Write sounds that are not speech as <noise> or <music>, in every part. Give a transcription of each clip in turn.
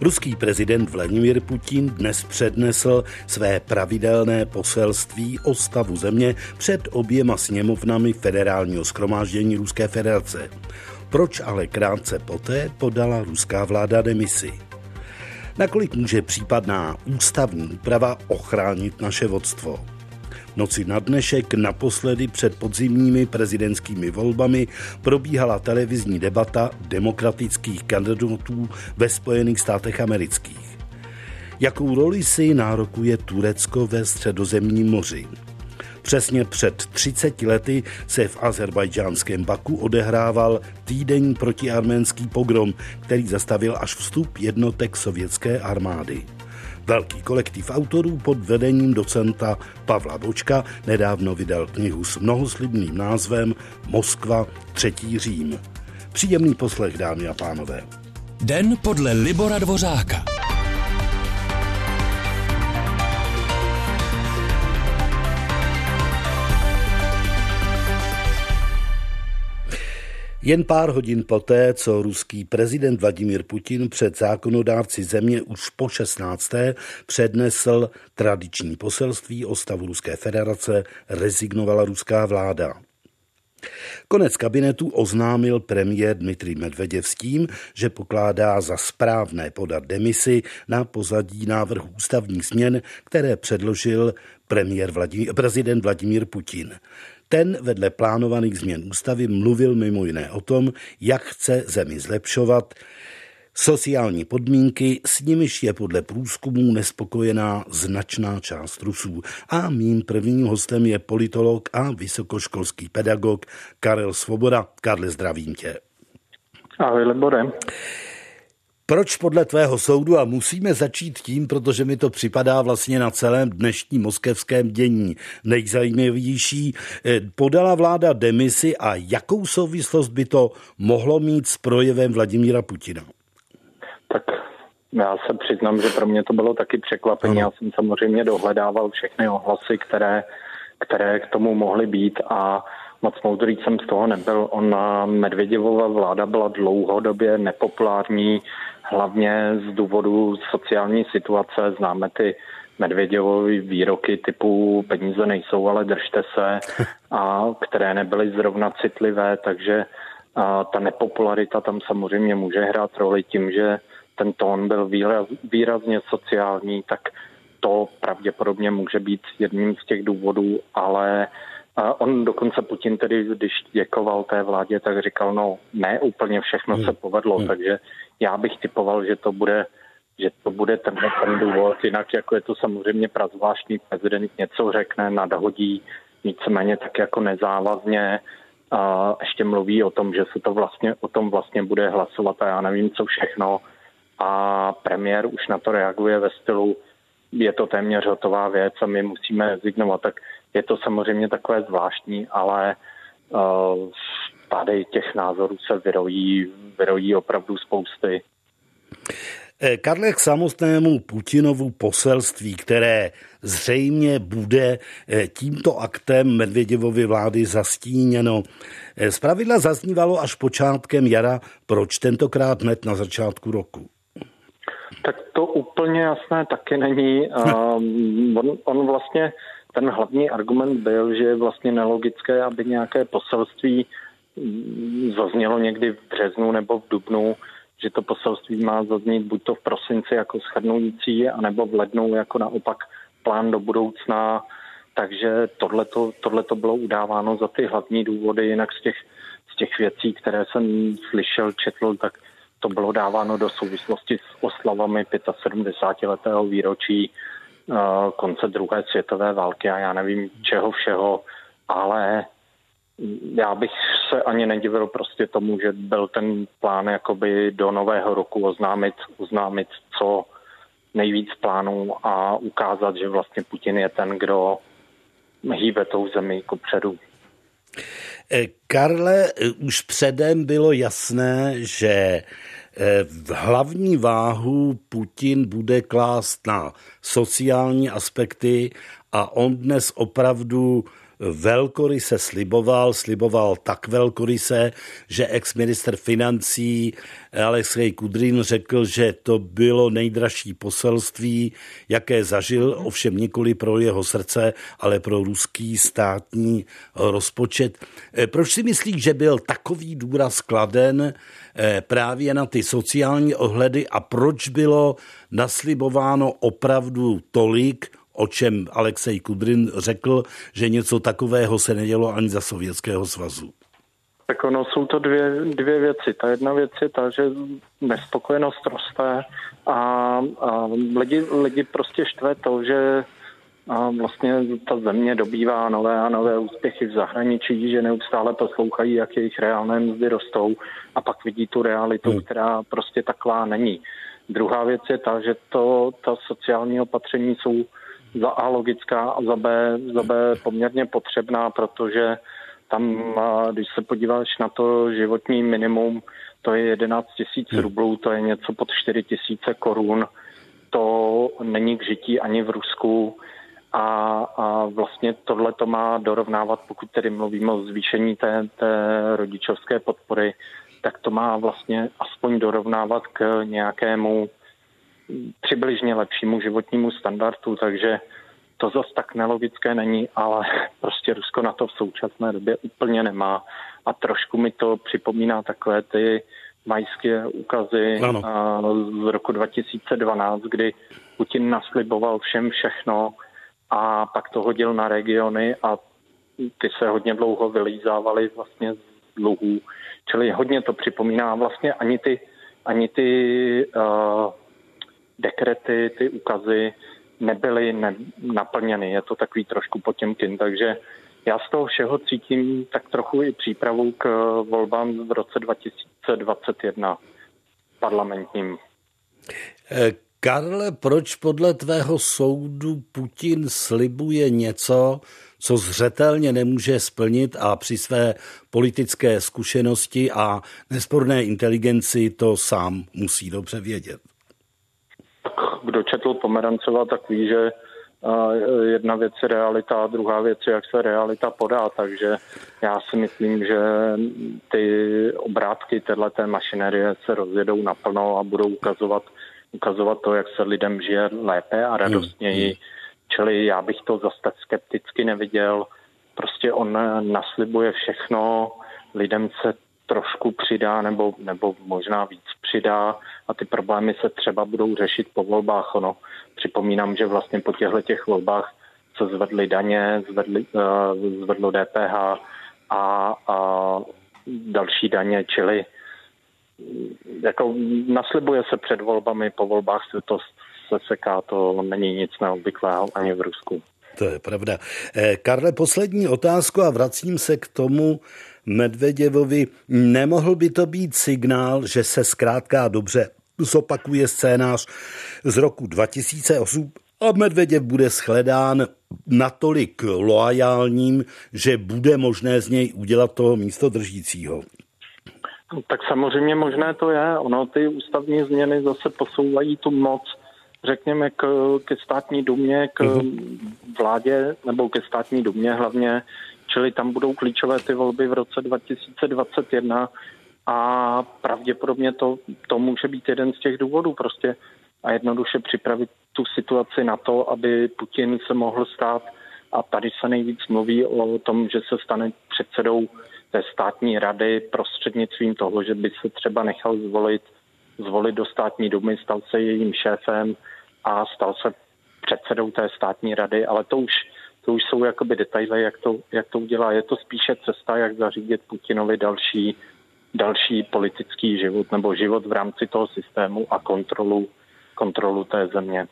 Ruský prezident Vladimir Putin dnes přednesl své pravidelné poselství o stavu země před oběma sněmovnami federálního skromáždění Ruské federace. Proč ale krátce poté podala ruská vláda demisi? Nakolik může případná ústavní úprava ochránit naše vodstvo? Noci na dnešek naposledy před podzimními prezidentskými volbami probíhala televizní debata demokratických kandidátů ve Spojených státech amerických. Jakou roli si nárokuje Turecko ve středozemním moři? Přesně před 30 lety se v azerbajdžánském Baku odehrával týdenní protiarménský pogrom, který zastavil až vstup jednotek sovětské armády. Velký kolektiv autorů pod vedením docenta Pavla Bočka nedávno vydal knihu s mnohoslibným názvem Moskva třetí Řím. Příjemný poslech, dámy a pánové. Den podle Libora Dvořáka. Jen pár hodin poté, co ruský prezident Vladimír Putin před zákonodárci země už po 16. přednesl tradiční poselství o stavu Ruské federace, rezignovala ruská vláda. Konec kabinetu oznámil premiér Dmitrij Medveděv s tím, že pokládá za správné podat demisi na pozadí návrhu ústavních změn, které předložil premiér Vladimír, prezident Vladimír Putin. Ten vedle plánovaných změn ústavy mluvil mimo jiné o tom, jak chce zemi zlepšovat, sociální podmínky, s nimiž je podle průzkumů nespokojená značná část Rusů. A mým prvním hostem je politolog a vysokoškolský pedagog Karel Svoboda. Karle, zdravím tě. Ahoj, Lebore. Proč podle tvého soudu, a musíme začít tím, protože mi to připadá vlastně na celém dnešním moskevském dění nejzajímavější, eh, podala vláda demisi a jakou souvislost by to mohlo mít s projevem Vladimíra Putina? Tak já se přiznám, že pro mě to bylo taky překvapení. Já jsem samozřejmě dohledával všechny ohlasy, které, které k tomu mohly být a moc moudrý jsem z toho nebyl. Ona Medvěděvova vláda byla dlouhodobě nepopulární, hlavně z důvodu sociální situace. Známe ty Medvěděvovy výroky typu peníze nejsou, ale držte se, <laughs> a které nebyly zrovna citlivé, takže a ta nepopularita tam samozřejmě může hrát roli tím, že ten tón byl výraz, výrazně sociální, tak to pravděpodobně může být jedním z těch důvodů, ale on dokonce Putin tedy, když děkoval té vládě, tak říkal, no ne úplně všechno se hmm. povedlo, hmm. takže já bych typoval, že to bude že to bude ten, ten důvod. Jinak jako je to samozřejmě prazvláštní prezident něco řekne, nadhodí, nicméně tak jako nezávazně a ještě mluví o tom, že se to vlastně, o tom vlastně bude hlasovat a já nevím, co všechno. A premiér už na to reaguje ve stylu, je to téměř hotová věc a my musíme rezignovat. Tak je to samozřejmě takové zvláštní, ale tady těch názorů se vyrojí, vyrojí opravdu spousty. Eh, Karle, k samotnému Putinovu poselství, které zřejmě bude eh, tímto aktem Medvěděvovy vlády zastíněno. Zpravidla zaznívalo až počátkem jara, proč tentokrát hned na začátku roku? Tak to úplně jasné taky není. Um, <laughs> on, on vlastně ten hlavní argument byl, že je vlastně nelogické, aby nějaké poselství mm, zaznělo někdy v březnu nebo v dubnu, že to poselství má zaznít buď to v prosinci jako schrnující, anebo v lednu jako naopak plán do budoucna. Takže tohle to bylo udáváno za ty hlavní důvody, jinak z těch, z těch věcí, které jsem slyšel, četl, tak to bylo dáváno do souvislosti s oslavami 75. letého výročí konce druhé světové války a já nevím čeho všeho, ale já bych se ani nedivil prostě tomu, že byl ten plán jakoby do nového roku oznámit, oznámit co nejvíc plánů a ukázat, že vlastně Putin je ten, kdo hýbe tou zemi jako předu. Eh, Karle, eh, už předem bylo jasné, že Eh, v hlavní váhu Putin bude klást na sociální aspekty a on dnes opravdu velkoryse sliboval, sliboval tak velkoryse, že ex-minister financí Alexej Kudrin řekl, že to bylo nejdražší poselství, jaké zažil, ovšem nikoli pro jeho srdce, ale pro ruský státní rozpočet. Eh, proč si myslíš, že byl takový důraz kladen eh, právě na ty sociální ohledy a proč bylo naslibováno opravdu tolik, o čem Alexej Kudrin řekl, že něco takového se nedělo ani za Sovětského svazu. Tak ono jsou to dvě, dvě věci. Ta jedna věc je ta, že nespokojenost roste a, a lidi, lidi prostě štve to, že a vlastně ta země dobývá nové a nové úspěchy v zahraničí, že neustále poslouchají, jak jejich reálné mzdy rostou a pak vidí tu realitu, hmm. která prostě taková není. Druhá věc je ta, že to, ta sociální opatření jsou za A logická a za B, za B poměrně potřebná, protože tam, když se podíváš na to životní minimum, to je 11 tisíc hmm. rublů, to je něco pod 4 tisíce korun. To není k žití ani v Rusku. A, a vlastně tohle to má dorovnávat, pokud tedy mluvíme o zvýšení té, té rodičovské podpory, tak to má vlastně aspoň dorovnávat k nějakému přibližně lepšímu životnímu standardu, takže to zase tak nelogické není, ale <laughs> prostě Rusko na to v současné době úplně nemá a trošku mi to připomíná takové ty majské úkazy ano. z roku 2012, kdy Putin nasliboval všem všechno a pak to hodil na regiony a ty se hodně dlouho vylízávaly vlastně z dluhů. Čili hodně to připomíná vlastně ani ty, ani ty uh, dekrety, ty ukazy nebyly ne- naplněny. Je to takový trošku potěmkin, takže já z toho všeho cítím tak trochu i přípravu k volbám v roce 2021 parlamentním. Eh, Karle, proč podle tvého soudu Putin slibuje něco, co zřetelně nemůže splnit a při své politické zkušenosti a nesporné inteligenci to sám musí dobře vědět? Kdo četl Pomerancova, tak ví, že jedna věc je realita a druhá věc je, jak se realita podá, takže já si myslím, že ty obrátky této mašinerie se rozjedou naplno a budou ukazovat, ukazovat to, jak se lidem žije lépe a radostněji. Hmm. Čili já bych to zase tak skepticky neviděl. Prostě on naslibuje všechno, lidem se trošku přidá nebo, nebo možná víc přidá a ty problémy se třeba budou řešit po volbách. Ono. Připomínám, že vlastně po těchto těch volbách se zvedly daně, zvedly, uh, zvedlo DPH a, a další daně, čili jako naslibuje se před volbami, po volbách se to seseká, to není nic neobvyklého ani v Rusku. To je pravda. Eh, Karle, poslední otázku a vracím se k tomu, Medveděvovi, nemohl by to být signál, že se zkrátka dobře zopakuje scénář z roku 2008 a Medveděv bude shledán natolik loajálním, že bude možné z něj udělat toho místo držícího. Tak samozřejmě možné to je. Ono ty ústavní změny zase posouvají tu moc, řekněme, k, ke státní dumě, k mhm. vládě, nebo ke státní dumě hlavně, Čili tam budou klíčové ty volby v roce 2021 a pravděpodobně to, to může být jeden z těch důvodů prostě a jednoduše připravit tu situaci na to, aby Putin se mohl stát a tady se nejvíc mluví o tom, že se stane předsedou té státní rady prostřednictvím toho, že by se třeba nechal zvolit, zvolit do státní dumy, stal se jejím šéfem a stal se předsedou té státní rady, ale to už to už jsou jakoby detaily, jak to, jak to udělá. Je to spíše cesta, jak zařídit Putinovi další, další politický život nebo život v rámci toho systému a kontrolu, kontrolu té země.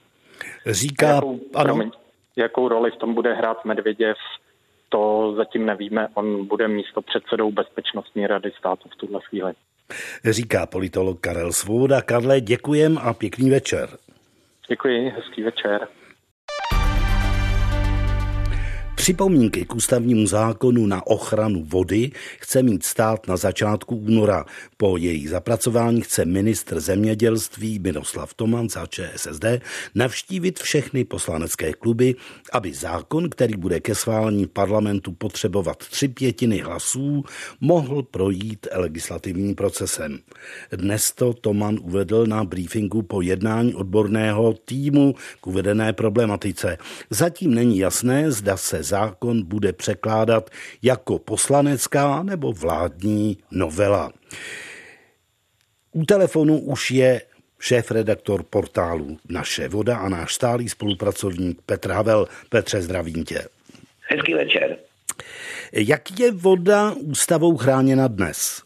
Říká, jakou, ano. Promiň, jakou roli v tom bude hrát Medvěděv, to zatím nevíme. On bude místo předsedou Bezpečnostní rady státu v tuhle chvíli. Říká politolog Karel Svoboda. Karle, děkujem a pěkný večer. Děkuji, hezký večer. Připomínky k ústavnímu zákonu na ochranu vody chce mít stát na začátku února. Po její zapracování chce ministr zemědělství Miroslav Toman za ČSSD navštívit všechny poslanecké kluby, aby zákon, který bude ke schválení parlamentu potřebovat tři pětiny hlasů, mohl projít legislativním procesem. Dnes to Toman uvedl na briefingu po jednání odborného týmu k uvedené problematice. Zatím není jasné, zda se zákon bude překládat jako poslanecká nebo vládní novela. U telefonu už je šéf-redaktor portálu Naše voda a náš stálý spolupracovník Petr Havel. Petře, zdravím tě. Hezký večer. Jak je voda ústavou chráněna dnes?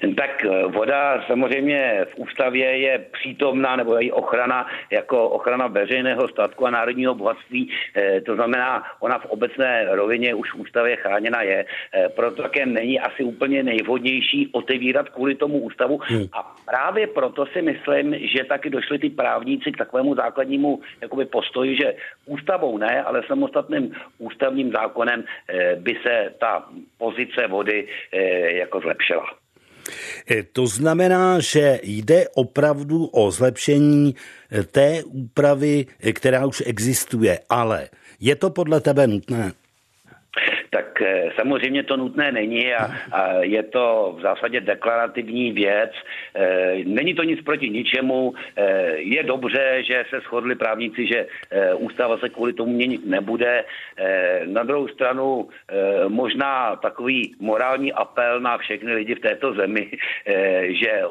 Tak eh, voda samozřejmě v ústavě je přítomná, nebo její ochrana jako ochrana veřejného statku a národního bohatství. Eh, to znamená, ona v obecné rovině už v ústavě chráněna je. Eh, proto také není asi úplně nejvhodnější otevírat kvůli tomu ústavu. Hmm. A právě proto si myslím, že taky došli ty právníci k takovému základnímu jakoby postoji, že ústavou ne, ale samostatným ústavním zákonem by se ta pozice vody jako zlepšila. E, to znamená, že jde opravdu o zlepšení e, té úpravy, e, která už existuje, ale je to podle tebe nutné? Tak eh, samozřejmě to nutné není a, a je to v zásadě deklarativní věc. Eh, není to nic proti ničemu. Eh, je dobře, že se shodli právníci, že ústava se kvůli tomu měnit nebude. Na druhou stranu možná takový morální apel na všechny lidi v této zemi, <laughs> že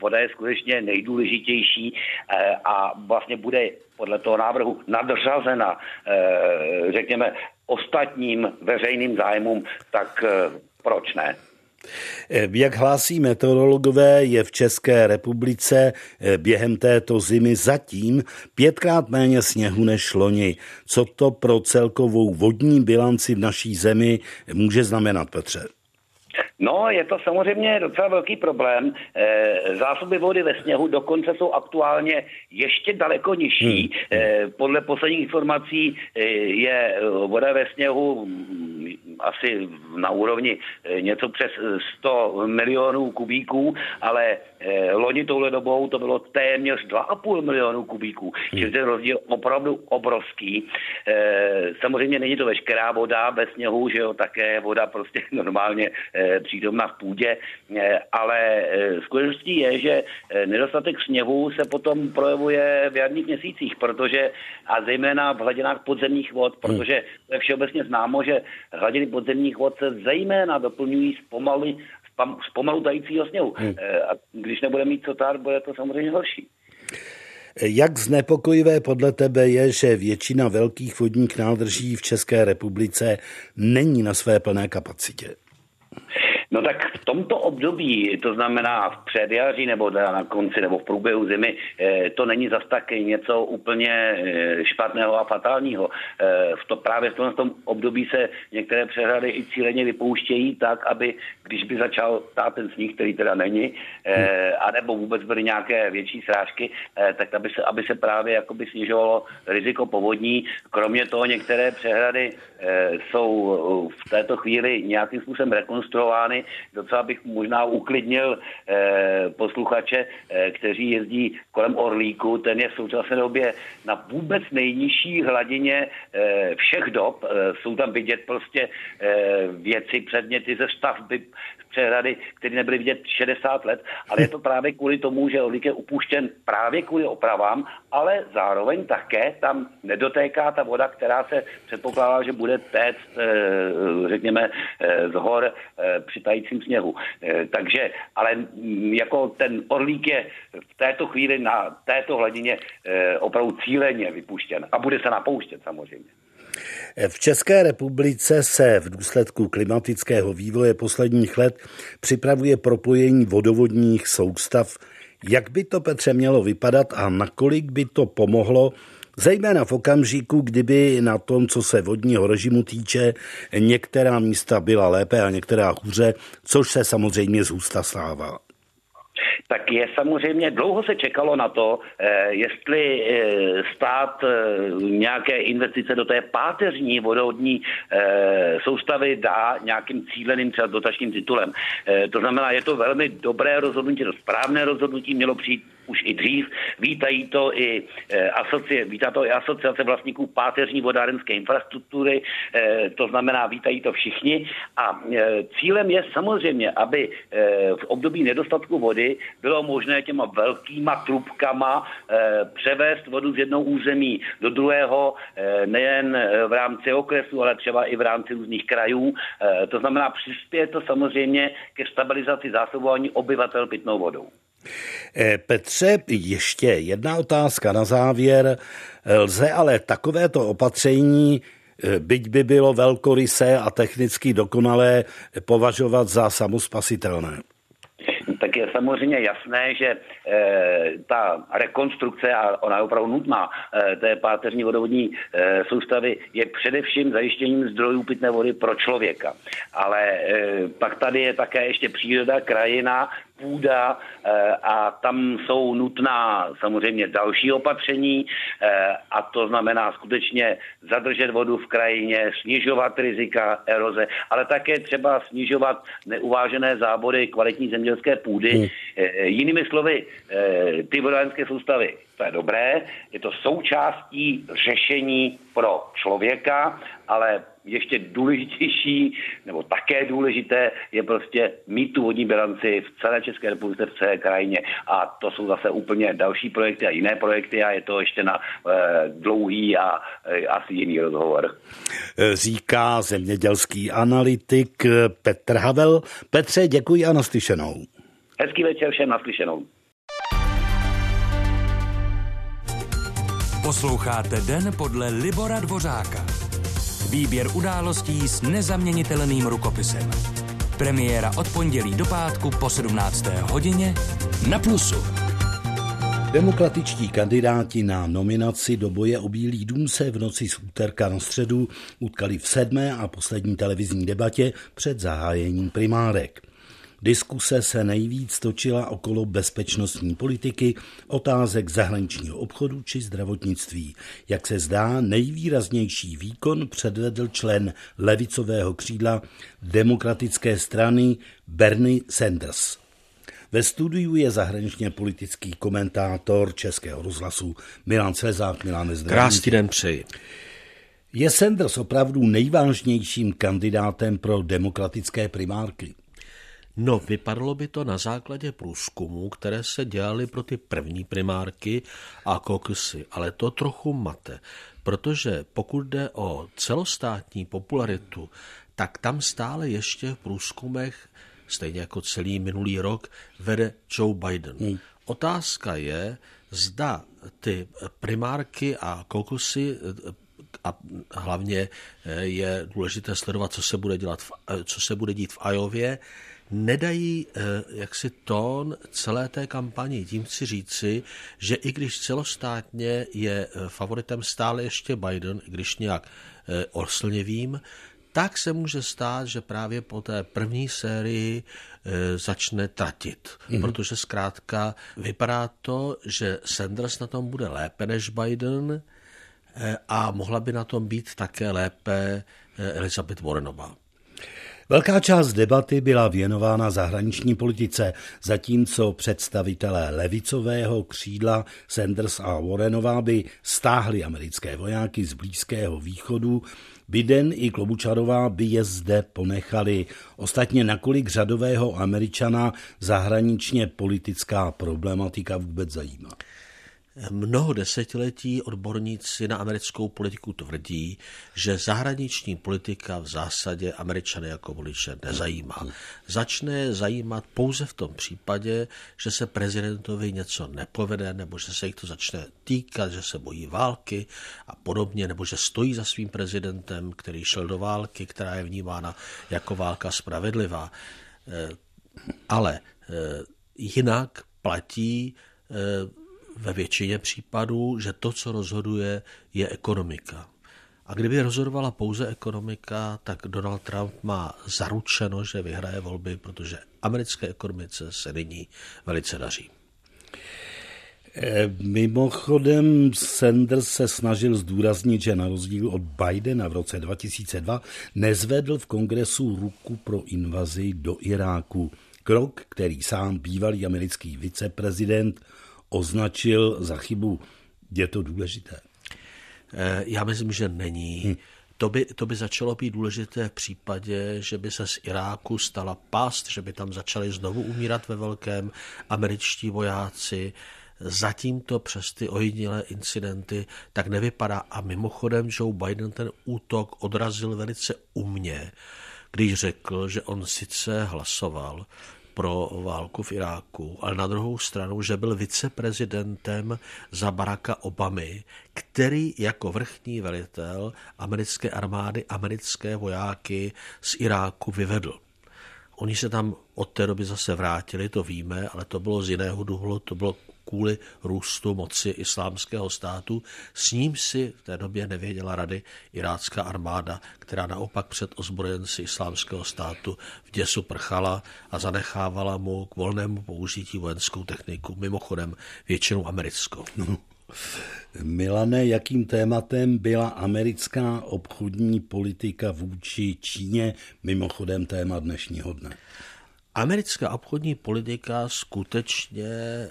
voda je skutečně nejdůležitější a vlastně bude podle toho návrhu nadřazena, řekněme, ostatním veřejným zájmům, tak eh, proč ne? Eh, jak hlásí meteorologové, je v České republice eh, během této zimy zatím pětkrát méně sněhu než loni. Co to pro celkovou vodní bilanci v naší zemi může znamenat, Petře? No, je to samozřejmě docela velký problém. Eh, zásoby vody ve sněhu dokonce jsou aktuálně ještě daleko nižší. Hmm. Eh, podle posledních informací eh, je voda ve sněhu mm, asi na úrovni něco přes 100 milionů kubíků, ale loni touhle dobou to bylo téměř 2,5 milionů kubíků. Hmm. Čili ten rozdíl opravdu obrovský. Samozřejmě není to veškerá voda ve sněhu, že jo, také voda prostě <laughs> normálně přítomna v půdě, eh, ale eh, skutečností je, že eh, nedostatek sněhu se potom projevuje v jarních měsících, protože a zejména v hladinách podzemních vod, hmm. protože to je všeobecně známo, že hladiny podzemních vod se zejména doplňují z pomalu, z pomalu tajícího sněhu. Hmm. A když nebude mít cotár, bude to samozřejmě horší. Jak znepokojivé podle tebe je, že většina velkých vodních nádrží v České republice není na své plné kapacitě? No tak v tomto období, to znamená v předjaří nebo na konci nebo v průběhu zimy, eh, to není zas tak něco úplně eh, špatného a fatálního. Eh, v to, právě v tom období se některé přehrady i cíleně vypouštějí tak, aby když by začal tát ten sníh, který teda není, anebo vůbec byly nějaké větší srážky, tak aby se, aby se právě jakoby snižovalo riziko povodní. Kromě toho některé přehrady jsou v této chvíli nějakým způsobem rekonstruovány docela bych možná uklidnil eh, posluchače, eh, kteří jezdí kolem Orlíku. Ten je v současné době na vůbec nejnižší hladině eh, všech dob. Jsou tam vidět prostě věci, předměty ze stavby, přehrady, které nebyly vidět 60 let, ale je to právě kvůli tomu, že Orlík je upuštěn právě kvůli opravám, ale zároveň také tam nedotéká ta voda, která se předpokládá, že bude téct, řekněme, z hor při tajícím sněhu. Eh, takže, ale mm, jako ten orlík je v této chvíli na této hladině eh, opravdu cíleně vypuštěn a bude se napouštět samozřejmě. V České republice se v důsledku klimatického vývoje posledních let připravuje propojení vodovodních soustav. Jak by to, Petře, mělo vypadat a nakolik by to pomohlo Zejména v okamžiku, kdyby na tom, co se vodního režimu týče, některá místa byla lépe a některá hůře, což se samozřejmě zůsta stává. Tak je samozřejmě, dlouho se čekalo na to, jestli stát nějaké investice do té páteřní vodovodní soustavy dá nějakým cíleným třeba dotačním titulem. To znamená, je to velmi dobré rozhodnutí, to správné rozhodnutí mělo přijít už i dřív. Vítají to i eh, asocie, vítá to i asociace vlastníků páteřní vodárenské infrastruktury, eh, to znamená, vítají to všichni. A eh, cílem je samozřejmě, aby v období nedostatku vody bylo možné těma velkýma trubkama převést vodu z jednoho území do druhého, nejen v rámci okresu, ale třeba i v rámci různých krajů. To znamená, přispěje to samozřejmě ke stabilizaci zásobování obyvatel pitnou vodou. Eh, Petře, ještě jedna otázka na závěr. Lze ale takovéto opatření, eh, byť by bylo velkorysé a technicky dokonalé, považovat za samospasitelné? tak je samozřejmě jasné, že e, ta rekonstrukce, a ona je opravdu nutná, e, té páteřní vodovodní e, soustavy je především zajištěním zdrojů pitné vody pro člověka. Ale e, pak tady je také ještě příroda, krajina, půda eh, a tam jsou nutná samozřejmě další opatření eh, a to znamená skutečně zadržet vodu v krajině, snižovat rizika eroze, ale také třeba snižovat neuvážené zábory kvalitní zemědělské půdy. Hmm. Eh, jinými slovy, ty vodárenské soustavy to je dobré, je to součástí řešení pro člověka, ale ještě důležitější, nebo také důležité, je prostě mít tu vodní bilanci v celé České republice, v celé krajině. A to jsou zase úplně další projekty a jiné projekty a je to ještě na e, dlouhý a e, asi jiný rozhovor. Říká zemědělský analytik Petr Havel. Petře, děkuji a naslyšenou. Hezký večer všem naslyšenou. Posloucháte Den podle Libora Dvořáka. Výběr událostí s nezaměnitelným rukopisem. Premiéra od pondělí do pátku po 17. hodině na Plusu. Demokratičtí kandidáti na nominaci do boje o Bílý dům se v noci z úterka na středu utkali v sedmé a poslední televizní debatě před zahájením primárek. Diskuse se nejvíc točila okolo bezpečnostní politiky, otázek zahraničního obchodu či zdravotnictví. Jak se zdá, nejvýraznější výkon předvedl člen levicového křídla demokratické strany Bernie Sanders. Ve studiu je zahraničně politický komentátor Českého rozhlasu Milan Cezák. Milan. Krásný den přeji. Je Sanders opravdu nejvážnějším kandidátem pro demokratické primárky? No, vypadalo by to na základě průzkumů, které se dělaly pro ty první primárky a kokusy, ale to trochu mate, protože pokud jde o celostátní popularitu, tak tam stále ještě v průzkumech, stejně jako celý minulý rok, vede Joe Biden. Hmm. Otázka je, zda ty primárky a kokusy a hlavně je důležité sledovat, co se bude, dělat, co se bude dít v Ajově, nedají eh, jaksi tón celé té kampani. Tím chci říci, že i když celostátně je eh, favoritem stále ještě Biden, i když nějak eh, oslněvým, tak se může stát, že právě po té první sérii začne tratit. Mm-hmm. Protože zkrátka vypadá to, že Sanders na tom bude lépe než Biden a mohla by na tom být také lépe Elizabeth Warrenová. Velká část debaty byla věnována zahraniční politice, zatímco představitelé levicového křídla Sanders a Warrenová by stáhli americké vojáky z Blízkého východu, Biden i Klobučarová by je zde ponechali. Ostatně nakolik řadového američana zahraničně politická problematika vůbec zajímá. Mnoho desetiletí odborníci na americkou politiku tvrdí, že zahraniční politika v zásadě američany jako voliče nezajímá. Začne zajímat pouze v tom případě, že se prezidentovi něco nepovede, nebo že se jich to začne týkat, že se bojí války a podobně, nebo že stojí za svým prezidentem, který šel do války, která je vnímána jako válka spravedlivá. Eh, ale eh, jinak platí eh, ve většině případů, že to, co rozhoduje, je ekonomika. A kdyby rozhodovala pouze ekonomika, tak Donald Trump má zaručeno, že vyhraje volby, protože americké ekonomice se nyní velice daří. Eh, mimochodem, Sanders se snažil zdůraznit, že na rozdíl od Bidena v roce 2002 nezvedl v kongresu ruku pro invazi do Iráku. Krok, který sám bývalý americký viceprezident označil za chybu. Je to důležité? Eh, já myslím, že není. Hm. To by, to by začalo být důležité v případě, že by se z Iráku stala past, že by tam začali znovu umírat ve velkém američtí vojáci. Zatím to přes ty ojedinělé incidenty tak nevypadá. A mimochodem Joe Biden ten útok odrazil velice umně, když řekl, že on sice hlasoval pro válku v Iráku, ale na druhou stranu, že byl viceprezidentem za Baracka Obamy, který jako vrchní velitel americké armády americké vojáky z Iráku vyvedl. Oni se tam od té doby zase vrátili, to víme, ale to bylo z jiného důvodu, to bylo kvůli růstu moci islámského státu. S ním si v té době nevěděla rady irácká armáda, která naopak před ozbrojenci islámského státu v děsu prchala a zanechávala mu k volnému použití vojenskou techniku, mimochodem většinou americkou. No. Milane, jakým tématem byla americká obchodní politika vůči Číně, mimochodem téma dnešního dne? Americká obchodní politika skutečně eh,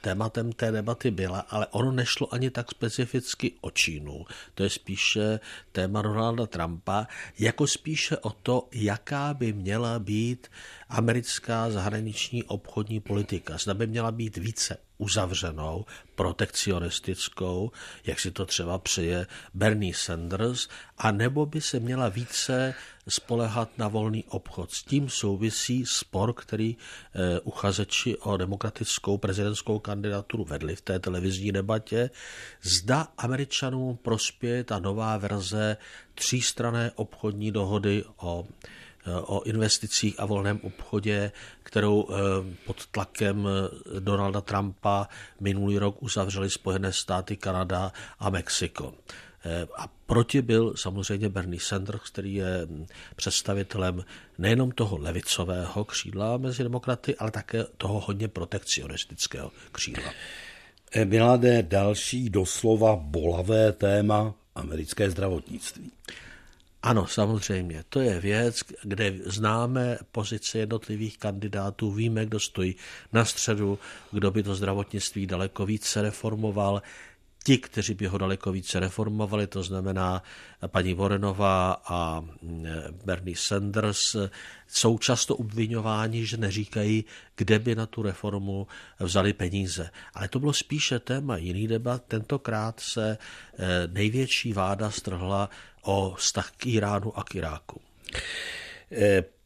tématem té debaty byla, ale ono nešlo ani tak specificky o Čínu. To je spíše téma Donalda Trumpa, jako spíše o to, jaká by měla být americká zahraniční obchodní politika. Zda by měla být více uzavřenou, protekcionistickou, jak si to třeba přeje Bernie Sanders, a nebo by se měla více spolehat na volný obchod. S tím souvisí spor, který eh, uchazeči o demokratickou prezidentskou kandidaturu vedli v té televizní debatě. Zda američanům prospěje ta nová verze třístrané obchodní dohody o o investicích a volném obchodě, kterou eh, pod tlakem eh, Donalda Trumpa minulý rok uzavřeli Spojené státy, Kanada a Mexiko. Eh, a proti byl samozřejmě Bernie Sanders, který je hm, představitelem nejenom toho levicového křídla mezi demokraty, ale také toho hodně protekcionistického křídla. Milade, další doslova bolavé téma americké zdravotnictví. Ano, samozřejmě. To je věc, kde známe pozice jednotlivých kandidátů, víme, kdo stojí na středu, kdo by to zdravotnictví daleko více reformoval. Ti, kteří by ho daleko více reformovali, to znamená paní Vorenová a mm, Bernie Sanders, jsou často obvinováni, že neříkají, kde by na tu reformu vzali peníze. Ale to bylo spíše téma jiný debat. Tentokrát se eh, největší váda strhla o vztah k Iránu a k Iráku.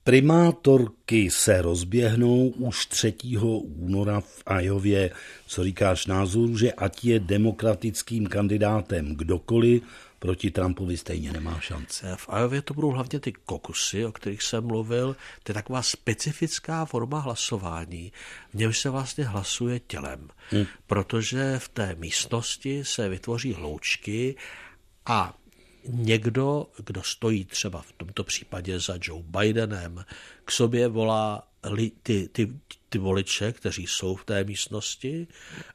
Primátorky se rozběhnou už 3. února v Ajově. Co říkáš názoru, že ať je demokratickým kandidátem kdokoliv, proti Trumpovi stejně nemá šance. V Ajově to budou hlavně ty kokusy, o kterých jsem mluvil. To je taková specifická forma hlasování, v němž se vlastně hlasuje tělem, hmm. protože v té místnosti se vytvoří hloučky a někdo, kdo stojí třeba v tomto případě za Joe Bidenem, k sobě volá ty, ty, ty voliče, kteří jsou v té místnosti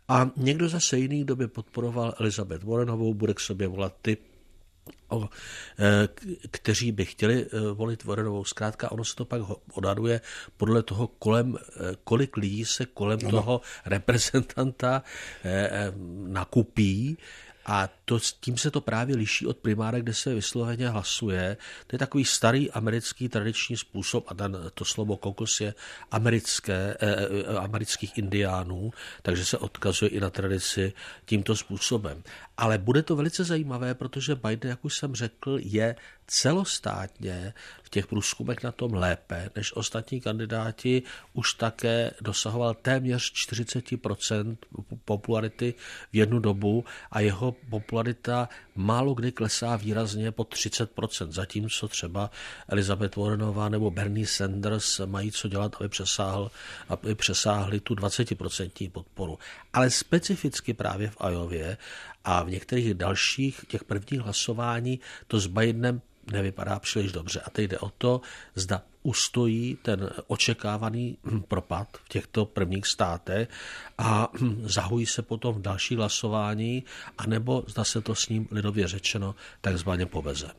a někdo zase jiný, kdo by podporoval Elizabeth Warrenovou, bude k sobě volat ty o, e, kteří by chtěli e, volit Warrenovou. Zkrátka, ono se to pak odhaduje podle toho, kolem, e, kolik lidí se kolem ano. toho reprezentanta nakupí a to, tím se to právě liší od primára, kde se vysloveně hlasuje. To je takový starý americký tradiční způsob, a ten, to slovo kokos je americké, eh, eh, amerických indiánů, takže se odkazuje i na tradici tímto způsobem. Ale bude to velice zajímavé, protože Biden, jak už jsem řekl, je celostátně v těch průzkumech na tom lépe než ostatní kandidáti už také dosahoval téměř 40% popularity v jednu dobu a jeho popularita málo kdy klesá výrazně pod 30%, zatímco třeba Elizabeth Warrenová nebo Bernie Sanders mají co dělat, aby, přesáhl, aby přesáhli tu 20% podporu. Ale specificky právě v Ajově a v některých dalších těch prvních hlasování to s Bidenem nevypadá příliš dobře. A teď jde o to, zda ustojí ten očekávaný <clears throat> propad v těchto prvních státech a <clears throat> zahojí se potom v další hlasování, anebo zda se to s ním lidově řečeno takzvaně poveze.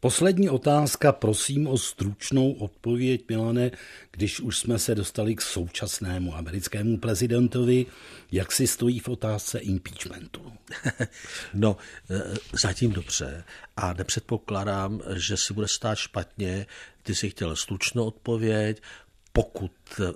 Poslední otázka, prosím o stručnou odpověď, Milane, když už jsme se dostali k současnému americkému prezidentovi, jak si stojí v otázce impeachmentu? <laughs> No, e, zatím dobře a nepředpokládám, že si bude stát špatně. Ty si chtěl stručnou odpověď, pokud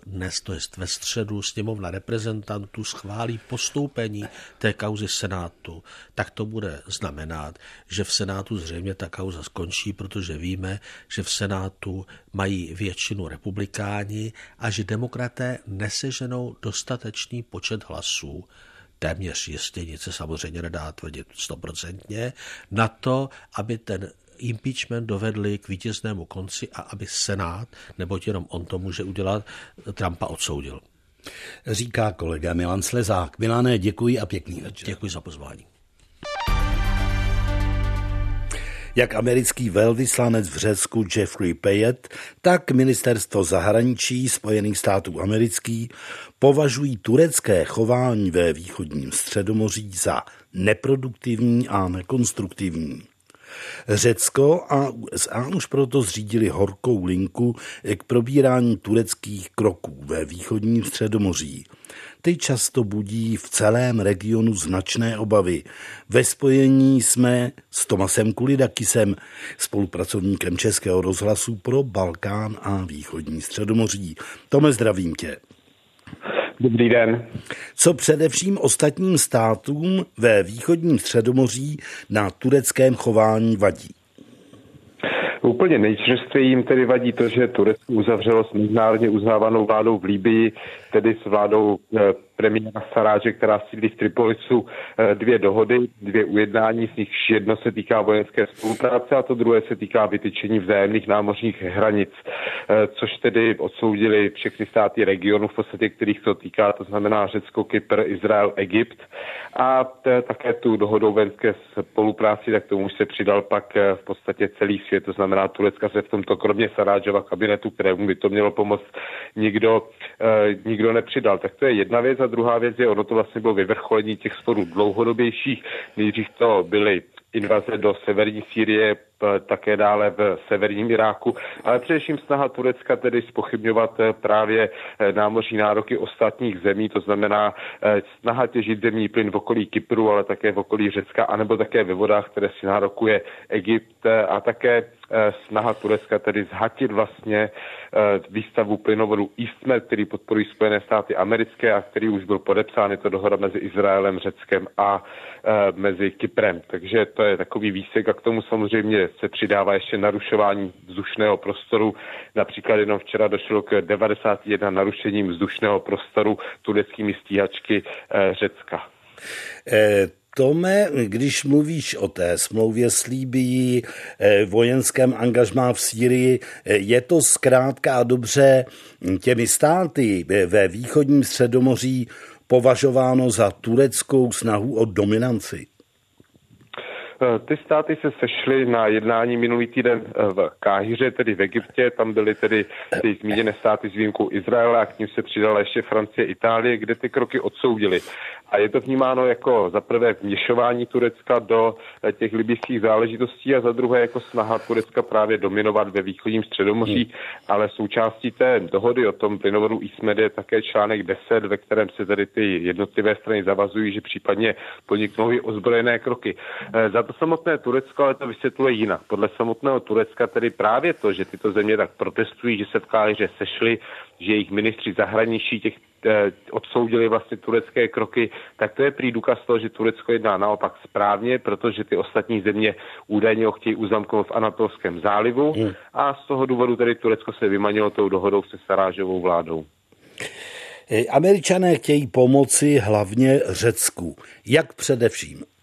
dnes, to je ve středu, sněmovna reprezentantů schválí postoupení té kauzy Senátu, tak to bude znamenat, že v Senátu zřejmě ta kauza skončí, protože víme, že v Senátu mají většinu republikáni a že demokraté neseženou dostatečný počet hlasů, téměř jistě, nic se samozřejmě nedá tvrdit stoprocentně, na to, aby ten impeachment dovedli k vítěznému konci a aby Senát, nebo jenom on to může udělat, Trumpa odsoudil. Říká kolega Milan Slezák. Milané, děkuji a pěkný večer. Děkuji za pozvání. Jak americký velvyslanec v Řecku Jeffrey Payet, tak ministerstvo zahraničí Spojených států amerických považují turecké chování ve východním středomoří za neproduktivní a nekonstruktivní. Řecko a USA už proto zřídili horkou linku k probírání tureckých kroků ve východním středomoří. Ty často budí v celém regionu značné obavy. Ve spojení jsme s Tomasem Kulidakisem, spolupracovníkem Českého rozhlasu pro Balkán a východní středomoří. Tome, zdravím tě. Dobrý den. Co především ostatním státům ve východním středomoří na tureckém chování vadí? Úplně nejčerstvěji jim tedy vadí to, že Turecko uzavřelo s mezinárodně uznávanou vládou v Líbii, tedy s vládou eh, premiéra Saráže, která sídlí v Tripolisu, eh, dvě dohody, dvě ujednání, z nich jedno se týká vojenské spolupráce a to druhé se týká vytyčení vzájemných námořních hranic, eh, což tedy odsoudili všechny státy regionu, v podstatě kterých to týká, to znamená Řecko, Kypr, Izrael, Egypt. A také tu dohodu vojenské spolupráci, tak tomu se přidal pak v podstatě celý svět, to znamená Turecka se v tomto kromě Sarážova kabinetu, kterému by to mělo pomoct, nikdo, nikdo nepřidal. Tak to je jedna věc. A druhá věc je, ono to vlastně bylo vyvrcholení těch sporů dlouhodobějších. Nejdřív to byly invaze do severní Sýrie, také dále v severním Iráku, ale především snaha Turecka tedy spochybňovat eh, právě eh, námořní nároky ostatních zemí, to znamená eh, snaha těžit zemní plyn v okolí Kypru, ale také v okolí Řecka, anebo také ve vodách, které si nárokuje Egypt a také snaha Turecka tedy zhatit vlastně výstavu plynovodu EastMed, který podporují Spojené státy americké a který už byl podepsán, je to dohoda mezi Izraelem, Řeckem a mezi Kyprem. Takže to je takový výsek a k tomu samozřejmě se přidává ještě narušování vzdušného prostoru. Například jenom včera došlo k 91 narušením vzdušného prostoru tureckými stíhačky eh, Řecka. Eh, Tome, když mluvíš o té smlouvě s Líbií, eh, vojenském angažmá v Sýrii, je to zkrátka a dobře těmi státy ve východním středomoří považováno za tureckou snahu o dominanci? Eh, ty státy se sešly na jednání minulý týden eh, v Káhyře, tedy v Egyptě. Tam byly tedy ty zmíněné státy s výjimkou Izraela a k ním se přidala ještě Francie, Itálie, kde ty kroky odsoudili. A je to vnímáno jako za prvé vměšování Turecka do eh, těch libyských záležitostí a za druhé jako snaha Turecka právě dominovat ve východním středomoří, hmm. ale součástí té dohody o tom plynovodu ISMED je také článek 10, ve kterém se tedy ty jednotlivé strany zavazují, že případně podniknou i ozbrojené kroky. Za to samotné Turecko ale to vysvětluje jinak. Podle samotného Turecka tedy právě to, že tyto země tak protestují, že se v Káhyře sešli, že jejich ministři zahraničí těch eh, odsoudili vlastně turecké kroky, tak to je prý důkaz toho, že Turecko jedná naopak správně, protože ty ostatní země údajně ho chtějí uzamknout v Anatolském zálivu hmm. a z toho důvodu tedy Turecko se vymanilo tou dohodou se Sarážovou vládou. Američané chtějí pomoci hlavně Řecku. Jak především?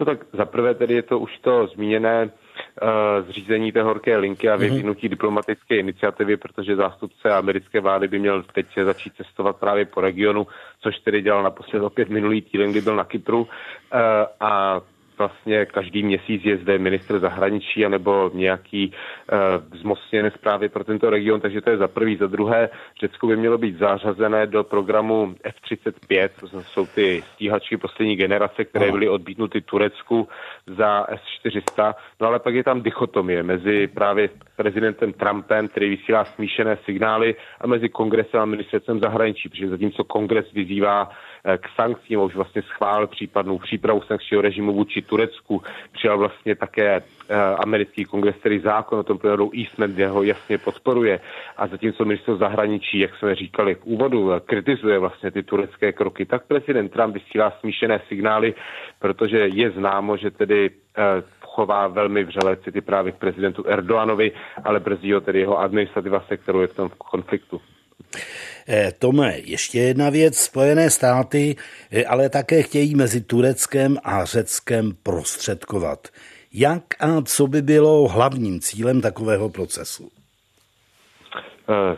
No tak zaprvé tedy je to už to zmíněné uh, zřízení té horké linky a mhm. vyvinutí mm-hmm. diplomatické iniciativy, protože zástupce americké vlády by měl teď začít cestovat právě po regionu, což tedy dělal naposled opět minulý týden, kdy byl na Kypru. Uh, a vlastně každý měsíc je zde ministr zahraničí anebo nějaký uh, zmocněnec právě pro tento region, takže to je za prvý. Za druhé, Řecko by mělo být zařazené do programu F-35, to jsou ty stíhačky poslední generace, které byly odbítnuty Turecku za S-400. No ale pak je tam dichotomie mezi právě prezidentem Trumpem, který vysílá smíšené signály, a mezi kongresem a ministerstvem zahraničí, protože zatímco kongres vyzývá Eh, k sankcím, už vlastně schválil případnou přípravu sankčního režimu vůči Turecku, přijal vlastně také eh, americký kongres, který zákon o tom plynou Eastman, kde ho jasně podporuje. A zatímco minister zahraničí, jak jsme říkali v úvodu, eh, kritizuje vlastně ty turecké kroky, tak prezident Trump vysílá smíšené signály, protože je známo, že tedy chová velmi vřele city právě k prezidentu Erdoanovi, ale brzdí ho tedy jeho administrativa, se kterou je v tom konfliktu. Eh, Tome, ještě jedna věc. Spojené státy eh, ale také chtějí mezi Tureckem a Řeckem prostředkovat. Jak a co by bylo hlavním cílem takového procesu? Eh,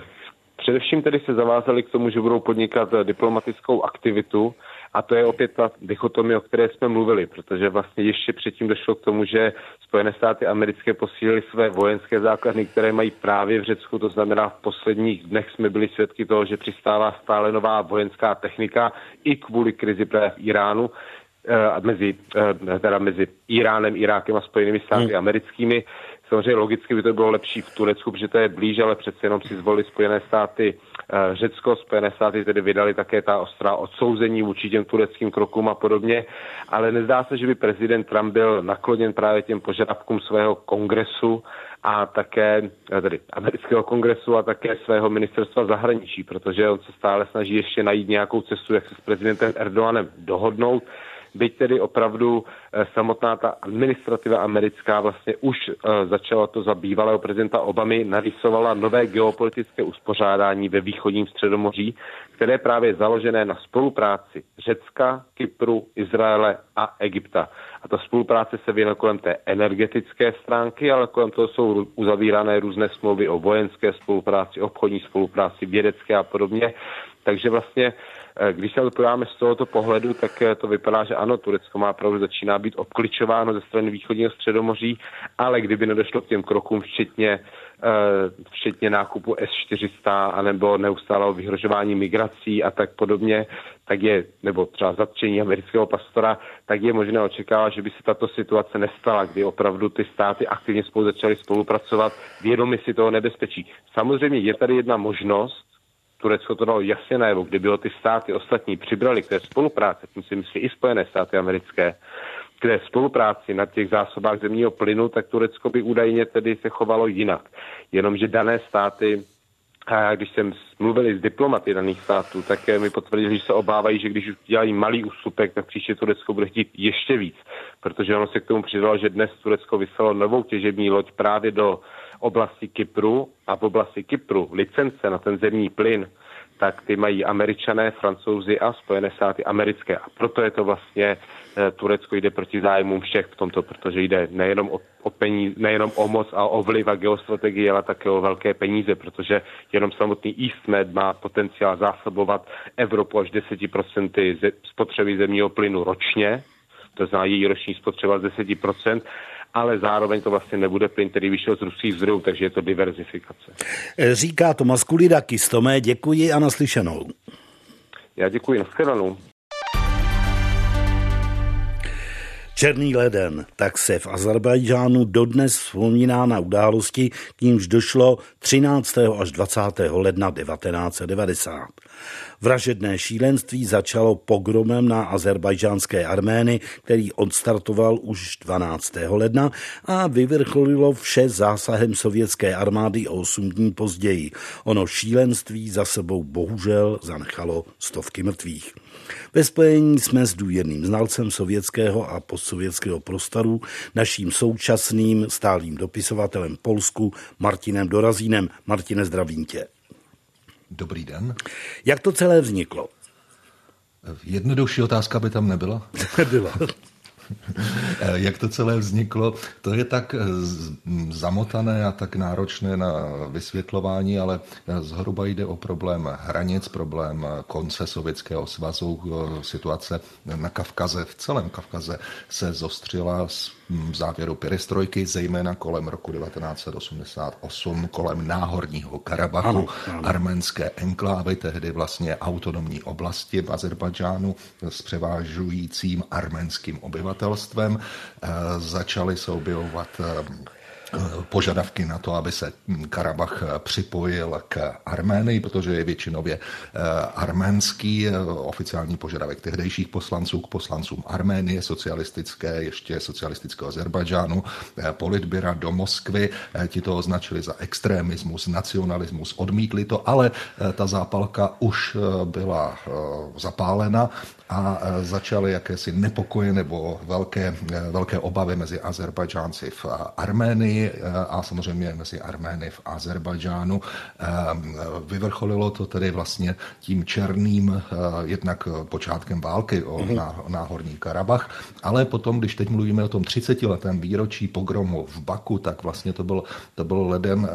především tedy se zavázali k tomu, že budou podnikat diplomatickou aktivitu a to je opět ta dichotomie, o které jsme mluvili, protože vlastně ještě předtím došlo k tomu, že Spojené státy americké posílily své vojenské základny, které mají právě v Řecku. To znamená, v posledních dnech jsme byli svědky toho, že přistává stále nová vojenská technika i kvůli krizi v Iránu eh, mezi, eh, teda mezi Iránem, Irákem a Spojenými státy hmm. americkými. Samozřejmě logicky by to bylo lepší v Turecku, protože to je blíž, ale přece jenom si zvolili Spojené státy eh, Řecko. Spojené státy tedy vydali také ta ostrá odsouzení vůči těm tureckým krokům a podobně. Ale nezdá se, že by prezident Trump byl nakloněn právě těm požadavkům svého kongresu a také eh, tedy amerického kongresu a také svého ministerstva zahraničí, protože on se stále snaží ještě najít nějakou cestu, jak se s prezidentem Erdoganem dohodnout byť tedy opravdu eh, samotná ta administrativa americká vlastně už eh, začala to za bývalého prezidenta Obamy, narysovala nové geopolitické uspořádání ve východním středomoří, které je právě založené na spolupráci Řecka, Kypru, Izraele a Egypta. A ta spolupráce se věnuje kolem té energetické stránky, ale kolem toho jsou uzavírané různé smlouvy o vojenské spolupráci, obchodní spolupráci, vědecké a podobně. Takže vlastně když se to podíváme z tohoto pohledu, tak eh, to vypadá, že ano, Turecko má pravdu, začíná být obkličováno ze strany východního středomoří, ale kdyby nedošlo k těm krokům, včetně, eh, včetně nákupu S-400 anebo neustálého vyhrožování migrací a tak podobně, tak je, nebo třeba zatčení amerického pastora, tak je možné očekávat, že by se tato situace nestala, kdy opravdu ty státy aktivně spolu začaly spolupracovat, vědomi si toho nebezpečí. Samozřejmě je tady jedna možnost, Turecko to dalo jasně najevo, kdyby ho ty státy ostatní přibrali k té spolupráci, tím si myslí i Spojené státy americké, k té spolupráci na těch zásobách zemního plynu, tak Turecko by údajně tedy se chovalo jinak. Jenomže dané státy a já, když jsem mluvil s diplomaty daných států, tak mi potvrdili, že se obávají, že když dělají malý ústupek, tak příště Turecko bude chtít ještě víc. Protože ono se k tomu přidalo, že dnes Turecko vyslalo novou těžební loď právě do oblasti Kypru a v oblasti Kypru licence na ten zemní plyn, tak ty mají američané, francouzi a Spojené státy americké. A proto je to vlastně eh, Turecko jde proti zájmům všech v tomto, protože jde nejenom o, o peníze, nejenom o moc a o vliv a geostrategii, ale také o velké peníze, protože jenom samotný EastMed má potenciál zásobovat Evropu až 10% ze, spotřeby zemního plynu ročně, to znamená její roční spotřeba z 10%, ale zároveň to vlastně nebude plyn, který vyšel z ruských zdrojů, takže je to diverzifikace. Říká Tomas Kulidakis. Tomé, děkuji a naslyšenou. Já děkuji, nashledanou. Černý leden, tak se v Azerbajdžánu dodnes vzpomíná na události, k nímž došlo 13. až 20. ledna 1990. Vražedné šílenství začalo pogromem na azerbajdžánské Armény, který odstartoval už 12. ledna a vyvrcholilo vše zásahem sovětské armády o 8 dní později. Ono šílenství za sebou bohužel zanechalo stovky mrtvých. Ve spojení jsme s důvěrným znalcem sovětského a postsovětského prostoru, naším současným stálým dopisovatelem Polsku Martinem Dorazínem. Martine, zdravím tě. Dobrý den. Jak to celé vzniklo? Jednodušší otázka by tam nebyla? <laughs> Byla. <laughs> Jak to celé vzniklo, to je tak zamotané a tak náročné na vysvětlování, ale zhruba jde o problém hranic, problém konce Sovětského svazu, situace na Kavkaze, v celém Kavkaze se zostřila s v závěru perestrojky, zejména kolem roku 1988, kolem náhorního Karabachu, ano, ano. arménské enklávy, tehdy vlastně autonomní oblasti v Azerbajdžánu s převážujícím arménským obyvatelstvem. E, začaly se objevovat e, požadavky na to, aby se Karabach připojil k Arménii, protože je většinově eh, arménský eh, oficiální požadavek tehdejších poslanců k poslancům Arménie, socialistické, ještě socialistického Azerbajdžánu, eh, politběra do Moskvy. Ti to označili za extremismus, nacionalismus, odmítli to, ale ta zápalka už byla zapálena a začaly jakési nepokoje nebo velké, velké obavy mezi Azerbajdžánci v Arménii a samozřejmě mezi Armény v Azerbajdžánu. Vyvrcholilo to tedy vlastně tím černým jednak počátkem války o mhm. náhorní Karabach, ale potom, když teď mluvíme o tom 30 letém výročí pogromu v Baku, tak vlastně to byl, to byl leden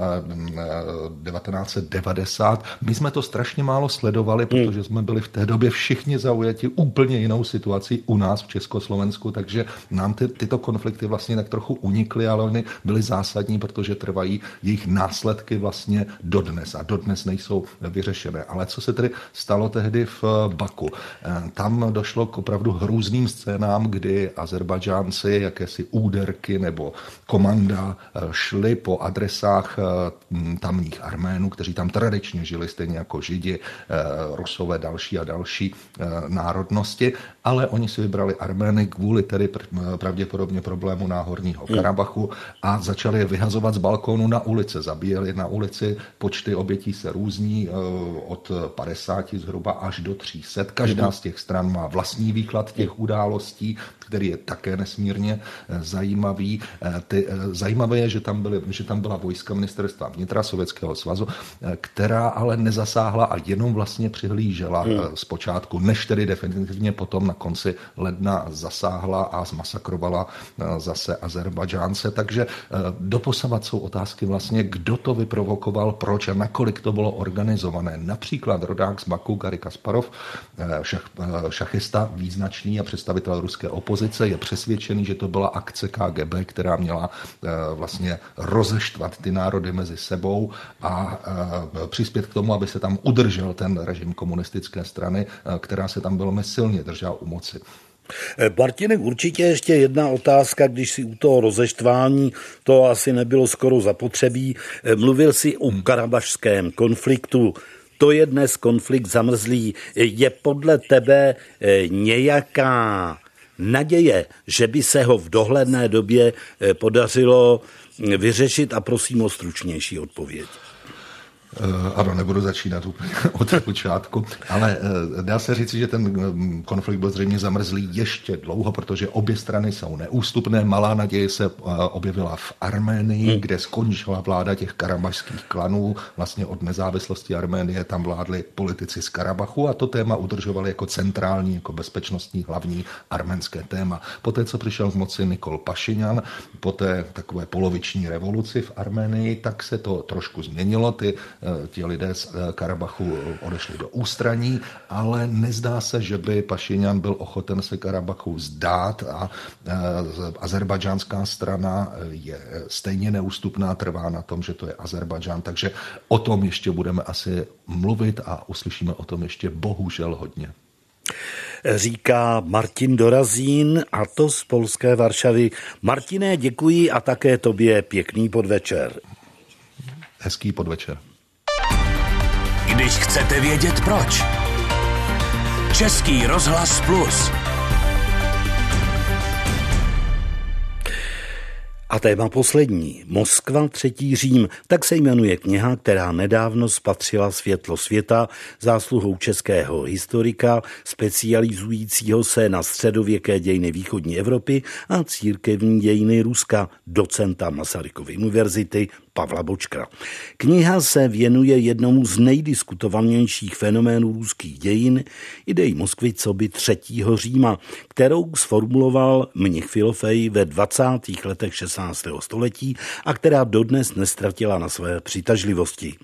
1990. My jsme to strašně málo sledovali, hmm. protože jsme byli v té době všichni zaujati úplně jinou situací u nás v Československu, takže nám ty, tyto konflikty vlastně tak trochu unikly, ale oni byly zásadní, protože trvají jejich následky vlastně dodnes a dodnes nejsou vyřešené. Ale co se tedy stalo tehdy v Baku? Eh, tam došlo k opravdu hrůzným scénám, kdy Azerbajdžánci jakési úderky nebo komanda eh, šli po adresách eh, tamních Arménů, kteří tam tradičně žili stejně jako Židi, Rusové, další a další národnosti, ale oni si vybrali Armény kvůli tedy pravděpodobně problému náhorního hmm. Karabachu a začali je vyhazovat z balkónu na ulice. Zabíjeli na ulici, počty obětí se různí eh, od 50 zhruba až do 300. Každá hmm. z těch stran má vlastní výklad těch událostí, který je také nesmírně eh, zajímavý. Eh, ty, zajímavé je, že tam, byly, že tam byla vojska ministerstva vnitra Sovětského svazu, která ale nezasáhla a jenom vlastně přihlížela hmm. zpočátku, než tedy definitivně potom na konci ledna zasáhla a zmasakrovala zase Azerbajdžánce. Takže doposavat jsou otázky vlastně, kdo to vyprovokoval, proč a nakolik to bylo organizované. Například rodák z Baku, Gary Kasparov, šach, šachista význačný a představitel ruské opozice, je přesvědčený, že to byla akce KGB, která měla eh, vlastně rozeštvat ty národy mezi sebou a eh, přispět k tomu, aby se tam udržel ten režim komunistické strany, eh, která se tam velmi silně držela u moci. Eh, Martine, určitě ještě jedna otázka, když si u toho rozeštvání, to asi nebylo skoro zapotřebí, mluvil si o karabašském konfliktu. To je dnes konflikt zamrzlý. Je podle tebe nějaká naděje, že by se ho v dohledné době podařilo vyřešit a prosím o stručnější odpověď. Eh, ano, nebudu začínat úplně <laughs> od počátku, ale eh, dá se říci, že ten mm, konflikt byl zřejmě zamrzlý ještě dlouho, protože obě strany jsou neústupné. Malá naděje se eh, objevila v Arménii, hmm. kde skončila vláda těch karabašských klanů. Vlastně od nezávislosti Arménie tam vládli politici z Karabachu a to téma udržovali jako centrální, jako bezpečnostní hlavní arménské téma. Poté, co přišel z moci Nikol Pašinyan, po té takové poloviční revoluci v Arménii, tak se to trošku změnilo. Ty ti lidé z eh, Karabachu odešli do ústraní, ale nezdá se, že by Pašinyan byl ochoten se Karabachu zdát a eh, azerbajdžánská strana je stejně neústupná, trvá na tom, že to je Azerbajdžán, takže o tom ještě budeme asi mluvit a uslyšíme o tom ještě bohužel hodně. říká Martin Dorazín a to z polské Varšavy. Martine, děkuji a také tobě pěkný podvečer. Hezký podvečer. Když chcete vědět proč. Český rozhlas plus. A téma poslední. Moskva, třetí Řím. Tak se jmenuje kniha, která nedávno spatřila světlo světa zásluhou českého historika, specializujícího se na středověké dějiny východní Evropy a církevní dějiny Ruska, docenta Masarykovy univerzity Pavla Bočka. Kniha se věnuje jednomu z nejdiskutovanějších fenoménů ruských dějin, idei Moskvy co by třetího Říma, kterou sformuloval mnich Filofej ve 20. letech 16. století a která dodnes nestratila na své přitažlivosti.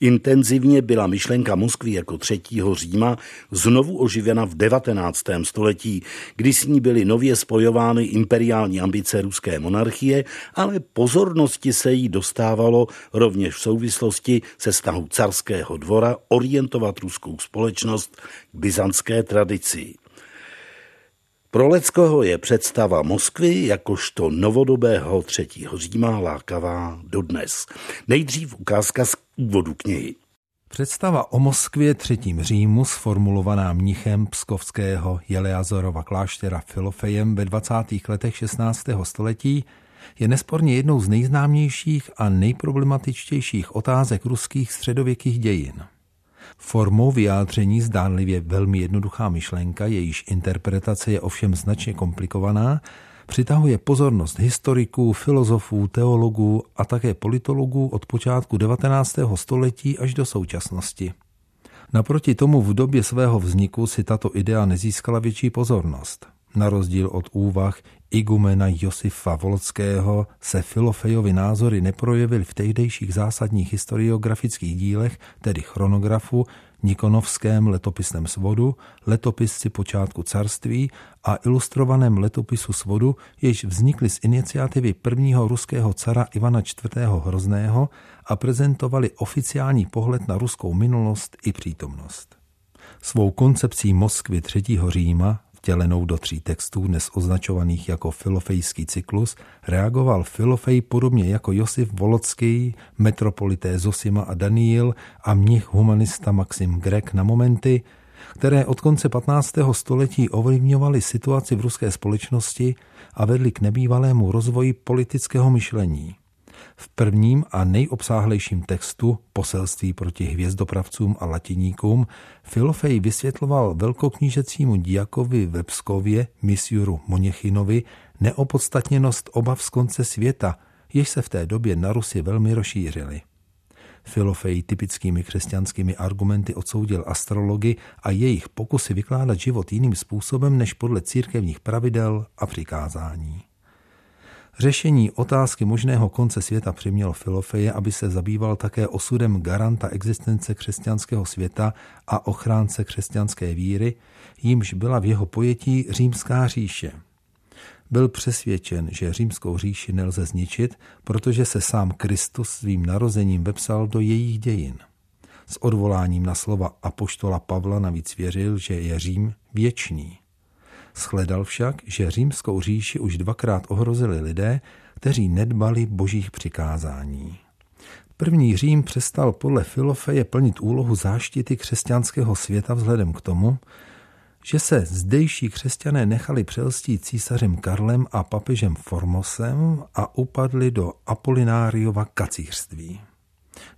Intenzivně byla myšlenka Moskvy jako třetího Říma znovu oživena v 19. století, kdy s ní byly nově spojovány imperiální ambice ruské monarchie, ale pozornosti se jí dostávalo rovněž v souvislosti se snahou carského dvora orientovat ruskou společnost k byzantské tradici. Pro Leckoho je představa Moskvy jakožto novodobého třetího Říma lákavá dodnes. Nejdřív ukázka z úvodu knihy. Představa o Moskvě třetím Římu, sformulovaná mnichem pskovského Jeleazorova kláštera Filofejem ve 20. letech 16. století, je nesporně jednou z nejznámějších a nejproblematičtějších otázek ruských středověkých dějin. Formou vyjádření zdánlivě velmi jednoduchá myšlenka, jejíž interpretace je ovšem značně komplikovaná, přitahuje pozornost historiků, filozofů, teologů a také politologů od počátku 19. století až do současnosti. Naproti tomu v době svého vzniku si tato idea nezískala větší pozornost. Na rozdíl od úvah igumena Josifa Volckého se Filofejovi názory neprojevily v tehdejších zásadních historiografických dílech, tedy chronografu, Nikonovském letopisném svodu, letopisci počátku carství a ilustrovaném letopisu svodu, jež vznikly z iniciativy prvního ruského cara Ivana IV. Hrozného a prezentovali oficiální pohled na ruskou minulost i přítomnost. Svou koncepcí Moskvy třetího Říma vtělenou do tří textů, dnes označovaných jako filofejský cyklus, reagoval Filofej podobně jako Josif Volocký, metropolité Zosima a Daniel a mnich humanista Maxim Grek na momenty, které od konce 15. století ovlivňovaly situaci v ruské společnosti a vedly k nebývalému rozvoji politického myšlení. V prvním a nejobsáhlejším textu Poselství proti hvězdopravcům a latiníkům Filofej vysvětloval velkoknížecímu diakovi ve Pskově, misiuru Moněchinovi, neopodstatněnost obav z konce světa, jež se v té době na Rusi velmi rozšířily. Filofej typickými křesťanskými argumenty odsoudil astrology a jejich pokusy vykládat život jiným způsobem než podle církevních pravidel a přikázání. Řešení otázky možného konce světa přimělo Filofeje, aby se zabýval také osudem garanta existence křesťanského světa a ochránce křesťanské víry, jímž byla v jeho pojetí římská říše. Byl přesvědčen, že římskou říši nelze zničit, protože se sám Kristus svým narozením vepsal do jejich dějin. S odvoláním na slova apoštola Pavla navíc věřil, že je Řím věčný. Shledal však, že římskou říši už dvakrát ohrozili lidé, kteří nedbali božích přikázání. První Řím přestal podle Filofeje plnit úlohu záštity křesťanského světa vzhledem k tomu, že se zdejší křesťané nechali přelstít císařem Karlem a papežem Formosem a upadli do Apolináriova kacířství.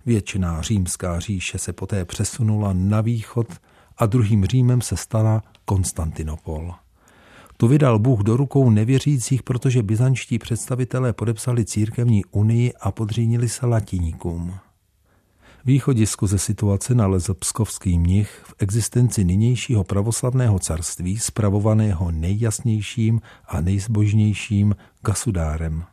Většiná římská říše se poté přesunula na východ a druhým Římem se stala Konstantinopol. Tu vydal Bůh do rukou nevěřících, protože byzančtí představitelé podepsali církevní unii a podřídnili se latiníkům. Východisku ze situace nalezl pskovský mnich v existenci nynějšího pravoslavného carství, spravovaného nejjasnějším a nejzbožnějším gasudárem.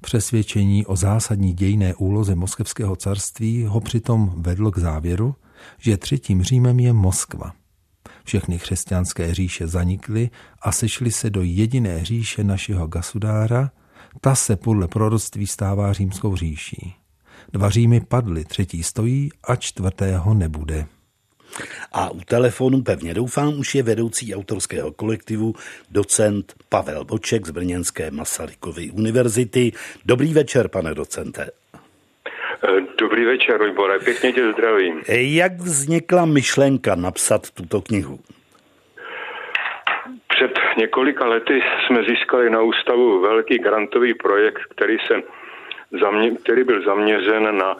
Přesvědčení o zásadní dějné úloze moskevského carství ho přitom vedlo k závěru, že třetím Římem je Moskva – všechny křesťanské říše zanikly a sešly se do jediné říše našeho gasudára, ta se podle proroctví stává římskou říší. Dva Římy padly, třetí stojí a čtvrtého nebude. A u telefonu, pevně doufám, už je vedoucí autorského kolektivu docent Pavel Boček z Brněnské Masarykovy univerzity. Dobrý večer, pane docente. Dobrý večer, Libore, pěkně tě zdravím. Jak vznikla myšlenka napsat tuto knihu? Před několika lety jsme získali na ústavu velký grantový projekt, který, se zamě, který byl zaměřen na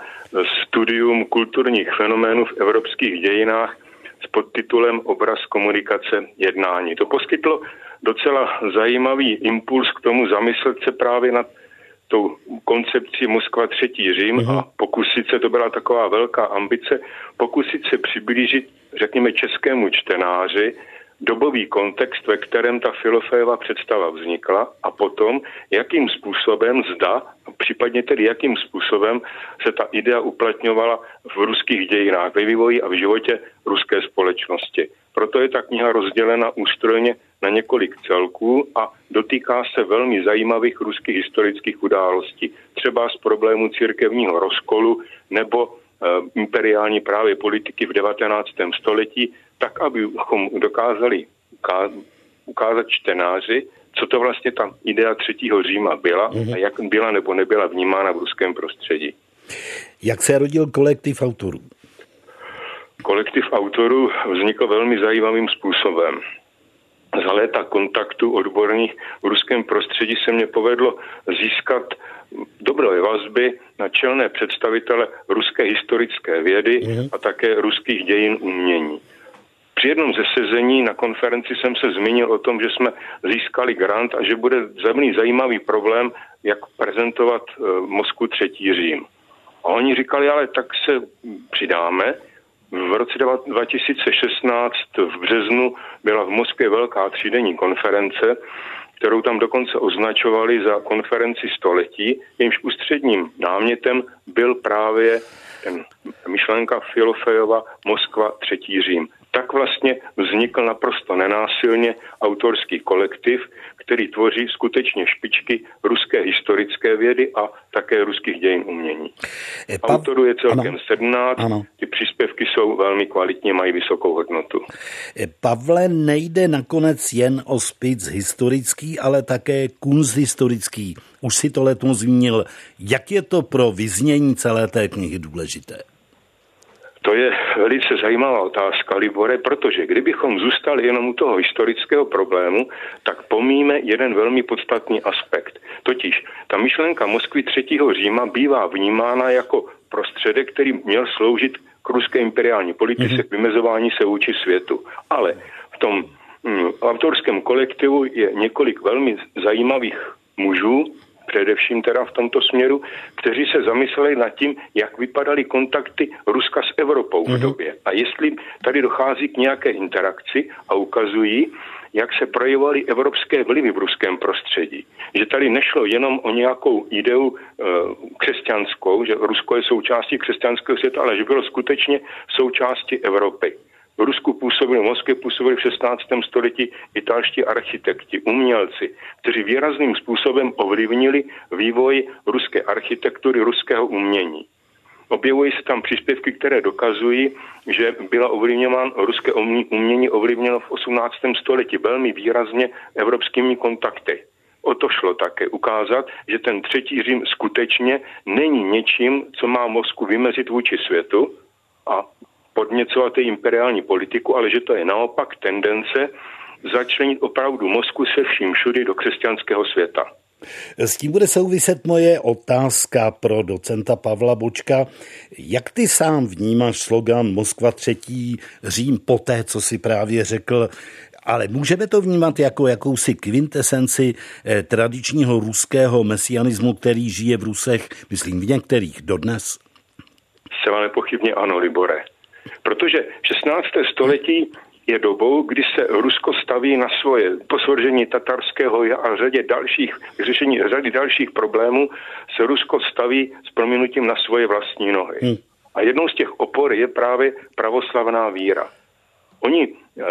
studium kulturních fenoménů v evropských dějinách s podtitulem Obraz komunikace jednání. To poskytlo docela zajímavý impuls k tomu zamyslet se právě nad tou koncepcí Moskva třetí Řím uh-huh. a pokusit se, to byla taková velká ambice, pokusit se přiblížit, řekněme, českému čtenáři dobový kontext, ve kterém ta Filofejeva představa vznikla a potom, jakým způsobem zda, případně tedy jakým způsobem se ta idea uplatňovala v ruských dějinách, ve vývoji a v životě ruské společnosti. Proto je ta kniha rozdělena ústrojně na několik celků a dotýká se velmi zajímavých ruských historických událostí. Třeba z problému církevního rozkolu nebo e, imperiální právě politiky v 19. století, tak abychom dokázali ukázat čtenáři, co to vlastně ta idea třetího Říma byla mm-hmm. a jak byla nebo nebyla vnímána v ruském prostředí. Jak se rodil kolektiv autorů? Kolektiv autorů vznikl velmi zajímavým způsobem. Za léta kontaktu odborných v ruském prostředí se mě povedlo získat dobré vazby na čelné představitele ruské historické vědy mhm. a také ruských dějin umění. Při jednom ze sezení na konferenci jsem se zmínil o tom, že jsme získali grant a že bude zemný zajímavý problém, jak prezentovat eh, Moskvu třetí Řím. A oni říkali, ale tak se přidáme. V roce 2016 v březnu byla v Moskvě velká třídenní konference, kterou tam dokonce označovali za konferenci století, jejímž ústředním námětem byl právě ten myšlenka Filofejova Moskva třetí Řím tak vlastně vznikl naprosto nenásilně autorský kolektiv, který tvoří skutečně špičky ruské historické vědy a také ruských dějin umění. E, pa... Autorů je celkem ano. 17, ano. ty příspěvky jsou velmi kvalitní, mají vysokou hodnotu. E, Pavle, nejde nakonec jen o spic historický, ale také kunsthistorický. Už si to letos zmínil. Jak je to pro vyznění celé té knihy důležité? To je velice zajímavá otázka, Libore, protože kdybychom zůstali jenom u toho historického problému, tak pomíme jeden velmi podstatný aspekt. Totiž ta myšlenka Moskvy třetího Říma bývá vnímána jako prostředek, který měl sloužit k ruské imperiální politice, mm-hmm. k vymezování se vůči světu. Ale v tom mm, autorském kolektivu je několik velmi zajímavých mužů, především teda v tomto směru, kteří se zamysleli nad tím, jak vypadaly kontakty Ruska s Evropou v mhm. době. A jestli tady dochází k nějaké interakci a ukazují, jak se projevovaly evropské vlivy v ruském prostředí. Že tady nešlo jenom o nějakou ideu e, křesťanskou, že Rusko je součástí křesťanského světa, ale že bylo skutečně součástí Evropy. Rusku působili, v Moskvě působili v 16. století italští architekti, umělci, kteří výrazným způsobem ovlivnili vývoj ruské architektury, ruského umění. Objevují se tam příspěvky, které dokazují, že byla ovlivňována ruské umění ovlivněno v 18. století velmi výrazně evropskými kontakty. O to šlo také ukázat, že ten třetí Řím skutečně není něčím, co má Moskvu vymezit vůči světu a podněcovat její imperiální politiku, ale že to je naopak tendence začlenit opravdu Moskvu se vším všudy do křesťanského světa. S tím bude souviset moje otázka pro docenta Pavla Bočka. Jak ty sám vnímáš slogan Moskva třetí Řím poté, co si právě řekl, ale můžeme to vnímat jako jakousi kvintesenci eh, tradičního ruského mesianismu, který žije v Rusech, myslím v některých dodnes? Zcela nepochybně ano, Libore. Protože 16. století je dobou, kdy se Rusko staví na svoje posvržení tatarského a řadě dalších, řešení řady dalších problémů se Rusko staví s prominutím na svoje vlastní nohy. Hmm. A jednou z těch opor je právě pravoslavná víra. Oni eh,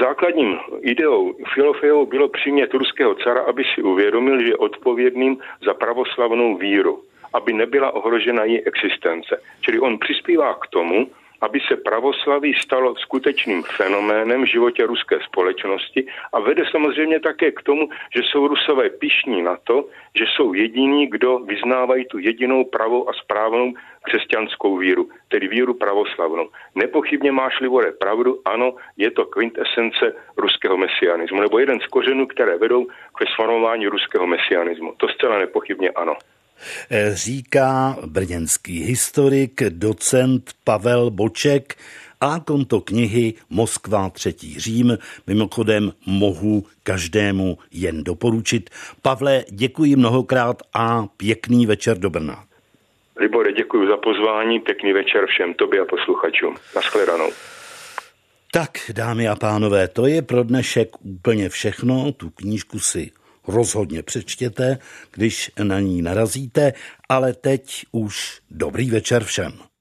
základním ideou Filofejou bylo přimět ruského cara, aby si uvědomil, že je odpovědným za pravoslavnou víru, aby nebyla ohrožena její existence. Čili on přispívá k tomu, aby se pravoslaví stalo skutečným fenoménem v životě ruské společnosti a vede samozřejmě také k tomu, že jsou rusové pišní na to, že jsou jediní, kdo vyznávají tu jedinou pravou a správnou křesťanskou víru, tedy víru pravoslavnou. Nepochybně máš Livore pravdu, ano, je to kvintesence ruského mesianismu, nebo jeden z kořenů, které vedou k sformování ruského mesianismu. To zcela nepochybně ano. Eh, říká brněnský historik, docent Pavel Boček a konto knihy Moskva třetí Řím. Mimochodem mohu každému jen doporučit. Pavle, děkuji mnohokrát a pěkný večer do Brna. Libore, děkuji za pozvání, pěkný večer všem tobě a posluchačům. Naschledanou. Tak, dámy a pánové, to je pro dnešek úplně všechno. Tu knížku si rozhodně přečtěte, když na ní narazíte, ale teď už dobrý večer všem.